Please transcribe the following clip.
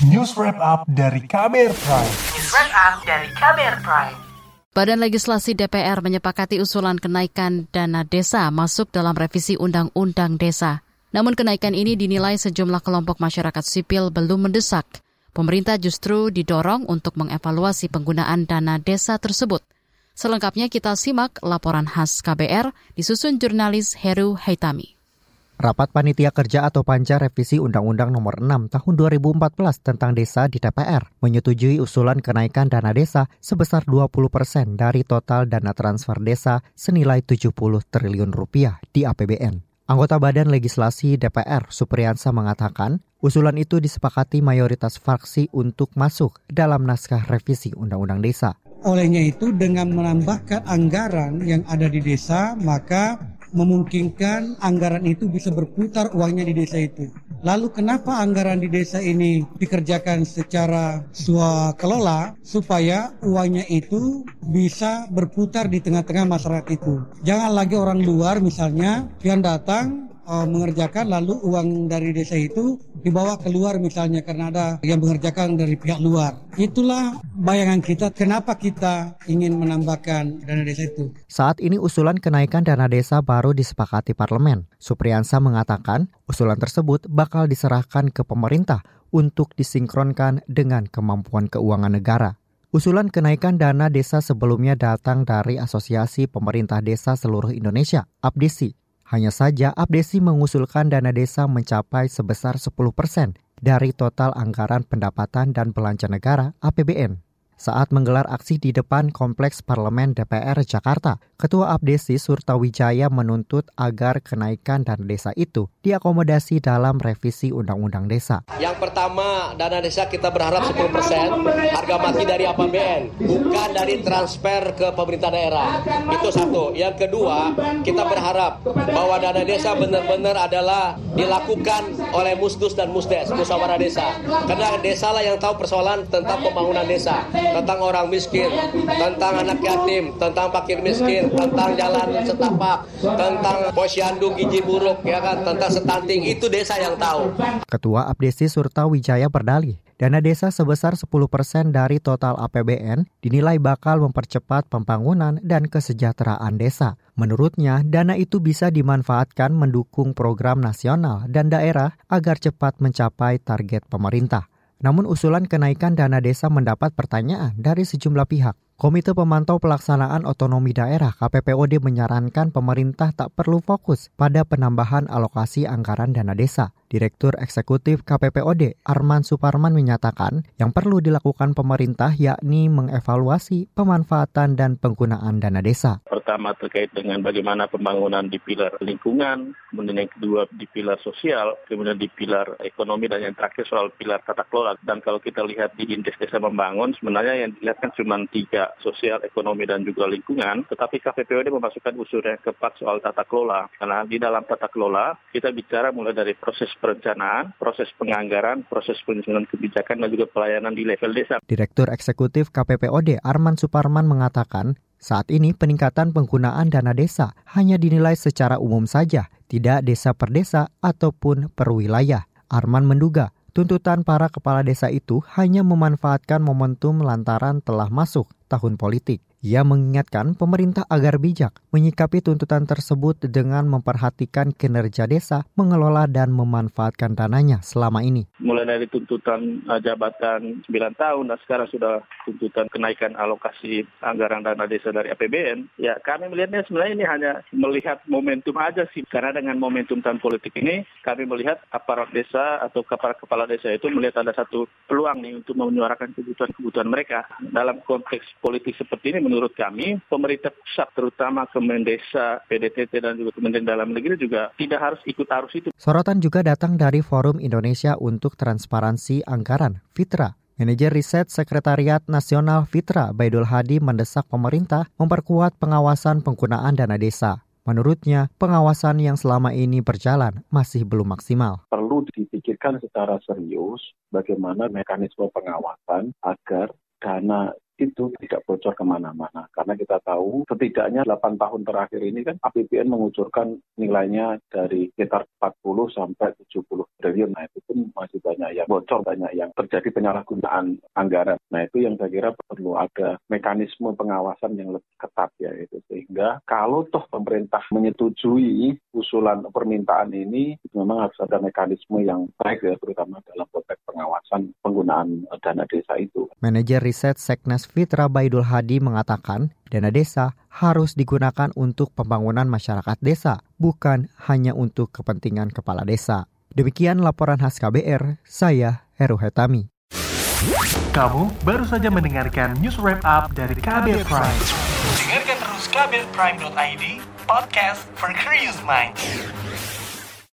News Wrap Up dari Kamer Prime. News Wrap Up dari Kamer Prime. Badan Legislasi DPR menyepakati usulan kenaikan dana desa masuk dalam revisi Undang-Undang Desa. Namun kenaikan ini dinilai sejumlah kelompok masyarakat sipil belum mendesak. Pemerintah justru didorong untuk mengevaluasi penggunaan dana desa tersebut. Selengkapnya kita simak laporan khas KBR disusun jurnalis Heru Haitami. Rapat Panitia Kerja atau Panja Revisi Undang-Undang Nomor 6 Tahun 2014 tentang Desa di DPR menyetujui usulan kenaikan dana desa sebesar 20 persen dari total dana transfer desa senilai 70 triliun rupiah di APBN. Anggota Badan Legislasi DPR Supriyansa mengatakan, usulan itu disepakati mayoritas fraksi untuk masuk dalam naskah revisi Undang-Undang Desa. Olehnya itu dengan menambahkan anggaran yang ada di desa, maka memungkinkan anggaran itu bisa berputar uangnya di desa itu. Lalu kenapa anggaran di desa ini dikerjakan secara kelola supaya uangnya itu bisa berputar di tengah-tengah masyarakat itu. Jangan lagi orang luar misalnya yang datang uh, mengerjakan lalu uang dari desa itu dibawa keluar misalnya karena ada yang mengerjakan dari pihak luar. Itulah bayangan kita kenapa kita ingin menambahkan dana desa itu. Saat ini usulan kenaikan dana desa baru disepakati parlemen. Supriyansa mengatakan usulan tersebut bakal diserahkan ke pemerintah untuk disinkronkan dengan kemampuan keuangan negara. Usulan kenaikan dana desa sebelumnya datang dari Asosiasi Pemerintah Desa Seluruh Indonesia, APDESI. Hanya saja Abdesi mengusulkan dana desa mencapai sebesar 10 persen dari total anggaran pendapatan dan belanja negara APBN saat menggelar aksi di depan Kompleks Parlemen DPR Jakarta. Ketua Abdesi Surtawijaya menuntut agar kenaikan dana desa itu diakomodasi dalam revisi Undang-Undang Desa. Yang pertama, dana desa kita berharap 10% harga mati dari APBN, bukan dari transfer ke pemerintah daerah. Itu satu. Yang kedua, kita berharap bahwa dana desa benar-benar adalah dilakukan oleh musdus dan musdes, musyawarah desa. Karena desa lah yang tahu persoalan tentang pembangunan desa tentang orang miskin, tentang anak yatim, tentang fakir miskin, tentang jalan setapak, tentang posyandu gizi buruk, ya kan, tentang stunting itu desa yang tahu. Ketua Abdesi Surta Wijaya berdalih, dana desa sebesar 10% persen dari total APBN dinilai bakal mempercepat pembangunan dan kesejahteraan desa. Menurutnya, dana itu bisa dimanfaatkan mendukung program nasional dan daerah agar cepat mencapai target pemerintah. Namun usulan kenaikan dana desa mendapat pertanyaan dari sejumlah pihak. Komite Pemantau Pelaksanaan Otonomi Daerah KPPOD menyarankan pemerintah tak perlu fokus pada penambahan alokasi anggaran dana desa. Direktur Eksekutif KPPOD Arman Suparman menyatakan yang perlu dilakukan pemerintah yakni mengevaluasi pemanfaatan dan penggunaan dana desa. Pertama terkait dengan bagaimana pembangunan di pilar lingkungan, kemudian yang kedua di pilar sosial, kemudian di pilar ekonomi dan yang terakhir soal pilar tata kelola. Dan kalau kita lihat di indeks desa membangun sebenarnya yang dilihat kan cuma tiga sosial, ekonomi dan juga lingkungan, tetapi KPPOD memasukkan unsur yang keempat soal tata kelola. Karena di dalam tata kelola kita bicara mulai dari proses perencanaan, proses penganggaran, proses penyusunan kebijakan dan juga pelayanan di level desa. Direktur Eksekutif KPPOD Arman Suparman mengatakan, saat ini peningkatan penggunaan dana desa hanya dinilai secara umum saja, tidak desa per desa ataupun per wilayah. Arman menduga tuntutan para kepala desa itu hanya memanfaatkan momentum lantaran telah masuk tahun politik. Ia mengingatkan pemerintah agar bijak menyikapi tuntutan tersebut dengan memperhatikan kinerja desa, mengelola dan memanfaatkan dananya selama ini. Mulai dari tuntutan uh, jabatan 9 tahun dan sekarang sudah tuntutan kenaikan alokasi anggaran dana desa dari APBN, ya kami melihatnya sebenarnya ini hanya melihat momentum aja sih. Karena dengan momentum tahun politik ini, kami melihat aparat desa atau kepala-kepala desa itu melihat ada satu peluang nih untuk menyuarakan kebutuhan-kebutuhan mereka. Dalam konteks politik seperti ini menurut kami pemerintah pusat terutama Kemendesa, PDTT dan juga Kementerian Dalam Negeri juga tidak harus ikut arus itu. Sorotan juga datang dari Forum Indonesia untuk Transparansi Anggaran, Fitra. Manajer Riset Sekretariat Nasional Fitra, Baidul Hadi mendesak pemerintah memperkuat pengawasan penggunaan dana desa. Menurutnya, pengawasan yang selama ini berjalan masih belum maksimal. Perlu dipikirkan secara serius bagaimana mekanisme pengawasan agar dana itu tidak bocor ke mana-mana. Karena kita tahu setidaknya 8 tahun terakhir ini kan APBN mengucurkan nilainya dari sekitar 40 sampai 70 triliun. Nah itu pun masih banyak yang bocor, banyak yang terjadi penyalahgunaan anggaran. Nah itu yang saya kira perlu ada mekanisme pengawasan yang lebih ketat ya itu. Sehingga kalau toh pemerintah menyetujui usulan permintaan ini, memang harus ada mekanisme yang baik ya, terutama dalam konteks pengawasan penggunaan dana desa itu. Manajer Riset Seknas Fitra Baidul Hadi mengatakan, dana desa harus digunakan untuk pembangunan masyarakat desa, bukan hanya untuk kepentingan kepala desa. Demikian laporan khas KBR, saya Heru Hetami. Kamu baru saja mendengarkan news wrap up dari KBR Prime. Dengarkan terus kbrprime.id, podcast for curious mind.